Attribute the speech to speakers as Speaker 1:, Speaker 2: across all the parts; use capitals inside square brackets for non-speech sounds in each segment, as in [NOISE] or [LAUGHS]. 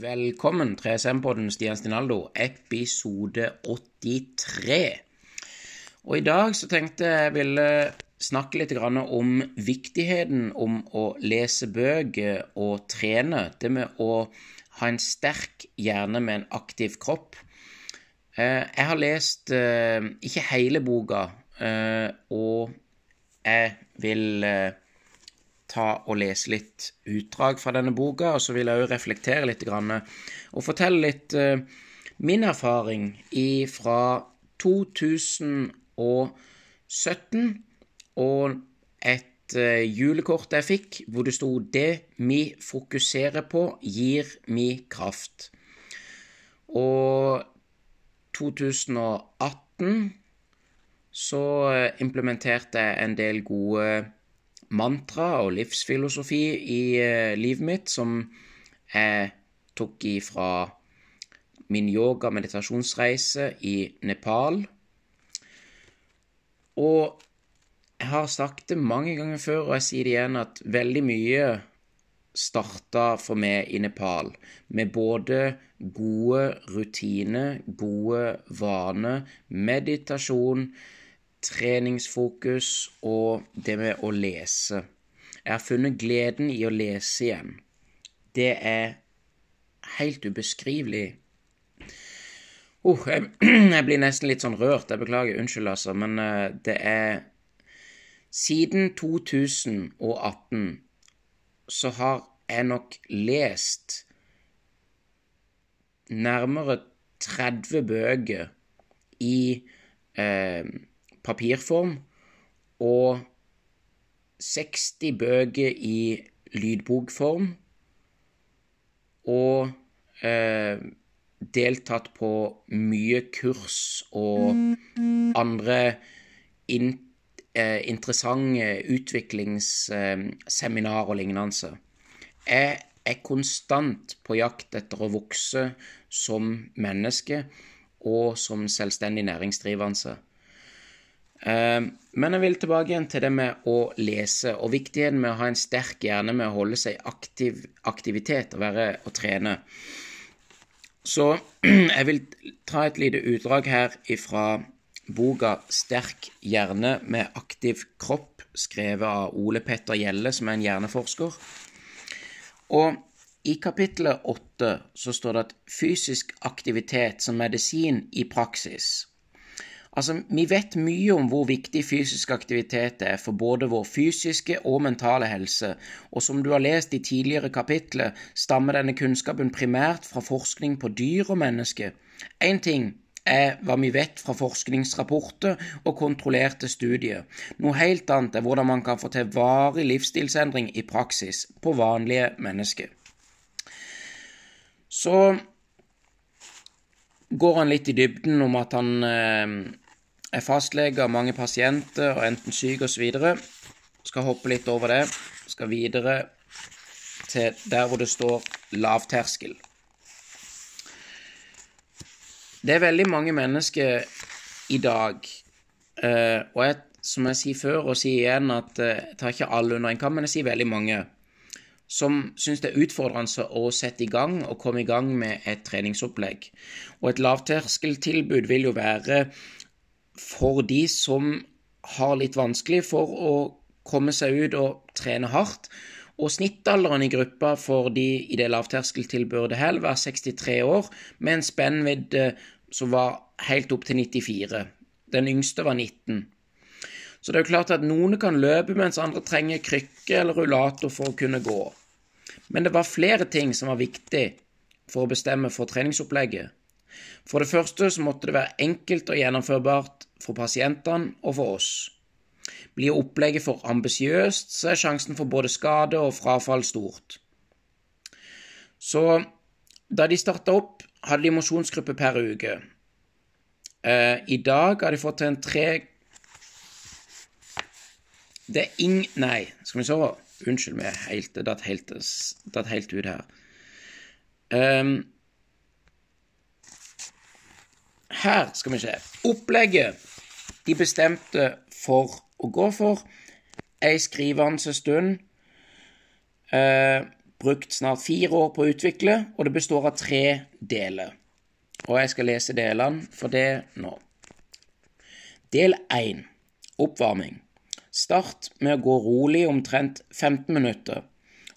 Speaker 1: Velkommen, 3SM-podden Stian Stinaldo, episode 83. Og i dag så tenkte jeg ville snakke litt om viktigheten om å lese bøker og trene. Det med å ha en sterk hjerne med en aktiv kropp. Eh, jeg har lest eh, ikke hele boka, eh, og jeg vil ta og lese litt utdrag fra denne boka, og så vil jeg òg reflektere litt og fortelle litt min erfaring fra 2017 og et julekort jeg fikk hvor det sto 'Det vi fokuserer på, gir vi kraft'. Og 2018 så implementerte jeg en del gode mantra og livsfilosofi i uh, livet mitt som jeg tok ifra min yoga-meditasjonsreise i Nepal. Og jeg har sagt det mange ganger før, og jeg sier det igjen, at veldig mye starta for meg i Nepal med både gode rutiner, gode vaner, meditasjon, treningsfokus og det med å lese. Jeg har funnet gleden i å lese igjen. Det er helt ubeskrivelig. Oh, jeg, [CLEARS THROAT] jeg, blir nesten litt sånn rørt. Jeg beklager. Unnskyld, altså. Men uh, det er Siden 2018 så har jeg nok lest nærmere 30 bøker i eh, papirform og 60 bøker i lydbokform og eh, deltatt på mye kurs og andre in, eh, interessante utviklingsseminar og lignende. Jeg er konstant på jakt etter å vokse som menneske og som selvstendig næringsdrivende. Ehm, men jeg vil tilbake igjen til det med å lese, og viktigheten med å ha en sterk hjerne med å holde seg aktiv aktivitet og være og trene. Så [CLEARS THROAT] jeg vil ta et lite utdrag her ifra boka 'Sterk hjerne med aktiv kropp', skrevet av Ole Petter Gjelle, som er en hjerneforsker. Og i kapittelet åtte så står det at fysisk aktivitet som medisin i praksis. Altså, vi vet mye om hvor viktig fysisk aktivitet er for både vår fysiske og mentale helse, og som du har lest i tidligere kapitler, stammer denne kunnskapen primært fra forskning på dyr og mennesker. Én ting er hva vi vet fra forskningsrapporter og kontrollerte studier. Noe helt annet er hvordan man kan få til varig livsstilsendring i praksis på vanlige mennesker. Så går han litt i dybden om at han eh, er fastlege av mange pasienter og enten syk osv. Skal hoppe litt over det. Skal videre til der hvor det står lavterskel. Det er veldig mange mennesker i dag, eh, og jeg, som jeg sier før og sier igjen, at eh, jeg tar ikke alle under en kam, men jeg sier veldig mange, som syns det er utfordrende å sette i gang og komme i gang med et treningsopplegg. Og et lavterskeltilbud vil jo være for de som har litt vanskelig for å komme seg ut og trene hardt, og snittalderen i gruppa for de i det lavterskeltilbudet her var 63 år, med en spennvidde som var helt opp til 94. Den yngste var 19. Så det er jo klart at noen kan løpe, mens andre trenger krykke eller rullator for å kunne gå. Men det var flere ting som var viktig for å bestemme for treningsopplegget. For det første så måtte det være enkelt og gjennomførbart for pasientene og for oss. Blir opplegget for ambisiøst, så er sjansen for både skade og frafall stort. Så da de starta opp, hadde de mosjonsgruppe per uke. Eh, I dag har de fått til en tre Det er ing... Nei, skal vi se Unnskyld vi datt helt, helt, ut her. Um, her skal vi se. Opplegget de bestemte for å gå for ei skrivende stund. Eh, brukt snart fire år på å utvikle, og det består av tre deler. Og jeg skal lese delene for det nå. Del 1. Oppvarming. Start med å gå rolig omtrent 15 minutter.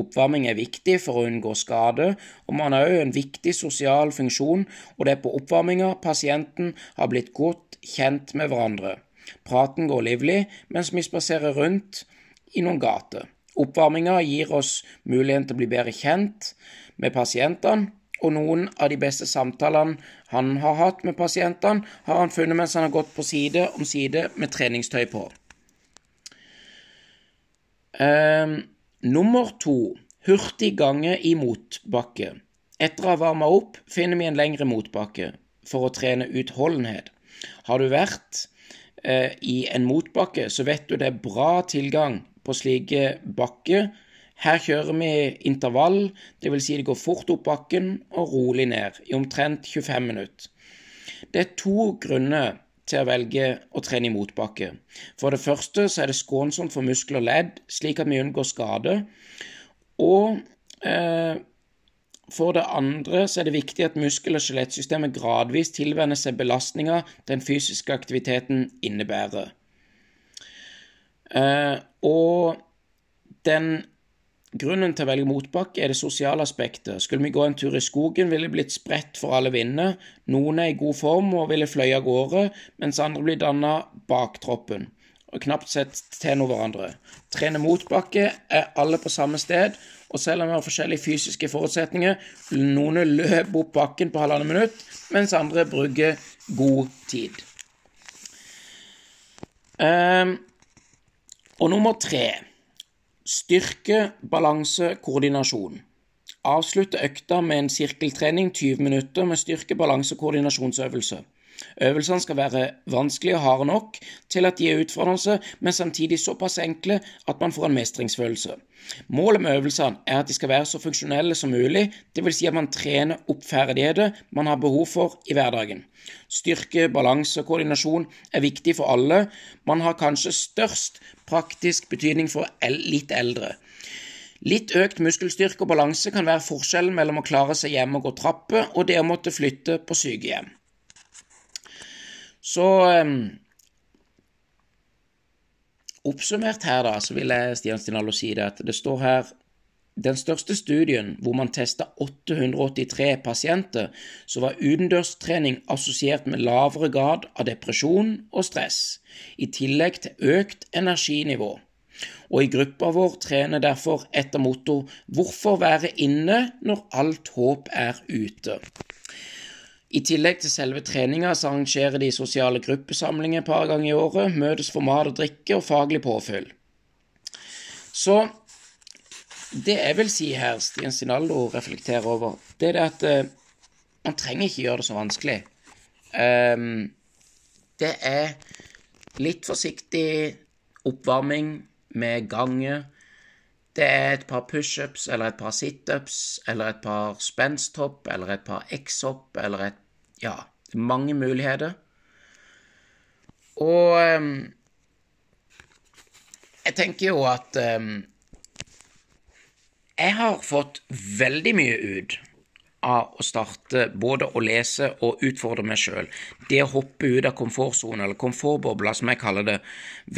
Speaker 1: Oppvarming er viktig for å unngå skade, og man har òg en viktig sosial funksjon, og det er på oppvarminga pasienten har blitt godt kjent med hverandre. Praten går livlig mens vi spaserer rundt i noen gater. Oppvarminga gir oss muligheten til å bli bedre kjent med pasientene, og noen av de beste samtalene han har hatt med pasientene, har han funnet mens han har gått på side om side med treningstøy på. Um, nummer to hurtig gange i motbakke. Etter å ha varma opp finner vi en lengre motbakke for å trene utholdenhet. Har du vært eh, i en motbakke, så vet du det er bra tilgang på slike bakker her kjører vi intervall, dvs. Si det går fort opp bakken og rolig ned, i omtrent 25 minutter. Det er to grunner til å velge å trene i motbakke. For det første så er det skånsomt for muskler og ledd, slik at vi unngår skade. Og eh, for det andre så er det viktig at muskel- og skjelettsystemet gradvis tilvenner seg belastninger den fysiske aktiviteten innebærer. Eh, og den Grunnen til å velge motbakke er det sosiale aspektet. Skulle vi gå en tur i skogen, ville det blitt spredt for alle vinder. Noen er i god form og ville fløye av gårde, mens andre blir danna bak troppen og knapt sett til noe hverandre. Trene motbakke er alle på samme sted, og selv om vi har forskjellige fysiske forutsetninger, noen løpe opp bakken på halvannet minutt, mens andre bruker god tid. Um, og nummer tre Styrke, balanse, koordinasjon. Avslutte økta med en sirkeltrening 20 minutter med styrke, balanse koordinasjonsøvelse. Øvelsene skal være vanskelige og harde nok til at de er utfordrende, men samtidig såpass enkle at man får en mestringsfølelse. Målet med øvelsene er at de skal være så funksjonelle som mulig, dvs. Si at man trener opp ferdigheter man har behov for i hverdagen. Styrke, balanse og koordinasjon er viktig for alle. Man har kanskje størst praktisk betydning for litt eldre. Litt økt muskelstyrke og balanse kan være forskjellen mellom å klare seg hjemme og gå trapper, og det å måtte flytte på sykehjem. Så um, Oppsummert her, da, så vil jeg Stian Stinalo si det at det står her den største studien, hvor man testa 883 pasienter, så var utendørstrening assosiert med lavere grad av depresjon og stress, i tillegg til økt energinivå. Og i gruppa vår trener derfor etter motto 'Hvorfor være inne når alt håp er ute'? I tillegg til selve treninga så arrangerer de sosiale gruppesamlinger et par ganger i året, møtes for mat og drikke og faglig påfyll. Så det jeg vil si her, Stian Sinaldo reflekterer over, det er det at uh, man trenger ikke gjøre det så vanskelig. Um, det er litt forsiktig oppvarming med gange. Det er et par pushups eller et par situps eller et par spensthopp eller et par x-hopp eller et Ja, mange muligheter. Og um, jeg tenker jo at um, jeg har fått veldig mye ut av å starte både å lese og utfordre meg sjøl. Det å hoppe ut av komfortsonen, eller komfortbobla som jeg kaller det.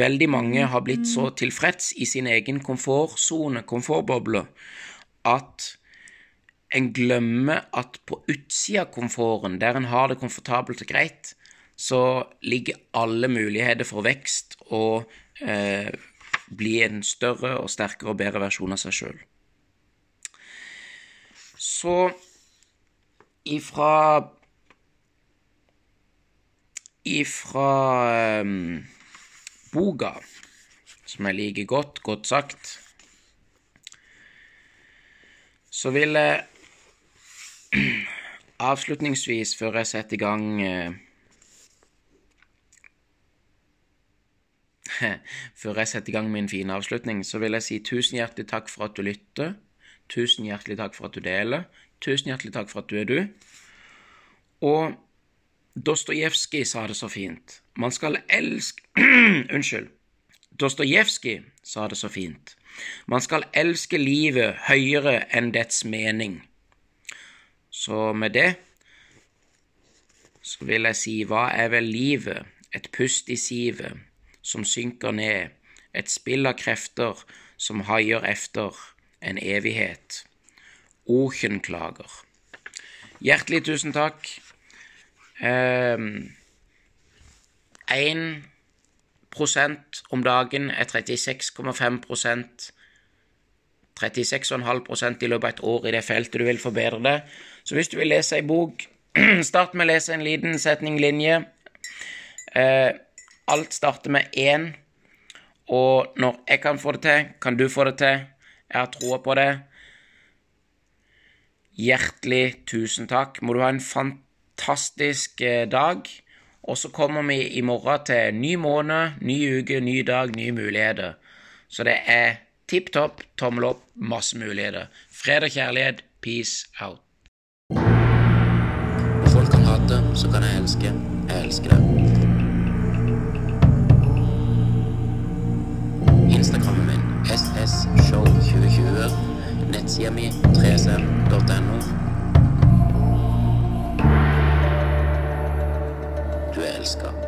Speaker 1: Veldig mange har blitt så tilfreds i sin egen komfortsone, komfortboble, at en glemmer at på utsida av komforten, der en har det komfortabelt og greit, så ligger alle muligheter for vekst og eh, bli en større og sterkere og bedre versjon av seg sjøl. Så ifra Ifra um, boka, som jeg liker godt, godt sagt, så vil jeg avslutningsvis, før jeg setter i gang uh, [LAUGHS] Før jeg setter i gang min fine avslutning, så vil jeg si tusen hjertelig takk for at du lytter. Tusen hjertelig takk for at du deler. Tusen hjertelig takk for at du er du. Og Dostojevskij sa det så fint. Man skal elske [CLEARS THROAT] Unnskyld. Dostojevskij sa det så fint. Man skal elske livet høyere enn dets mening. Så med det så vil jeg si hva er vel livet? Et pust i sivet som synker ned, et spill av krefter som haier efter en evighet. Oken klager. Hjertelig tusen takk. Én um, prosent om dagen er 36,5 36,5 i løpet av et år i det feltet du vil forbedre det. Så hvis du vil lese ei bok, [CLEARS THROAT] start med å lese en liten setning linje. Eh, alt starter med én, og når jeg kan få det til, kan du få det til. Jeg har troa på det. Hjertelig tusen takk. Må du ha en fantastisk eh, dag. Og så kommer vi i morgen til ny måned, ny uke, ny dag, nye muligheter. Så det er tipp topp, tommel opp, masse muligheter. Fred og kjærlighet, peace out.
Speaker 2: Folk kan hate, så kan jeg elske. Jeg elsker det. Instagrammen min ssshow2020. Nettsida mi 3cm.no. Du er elska.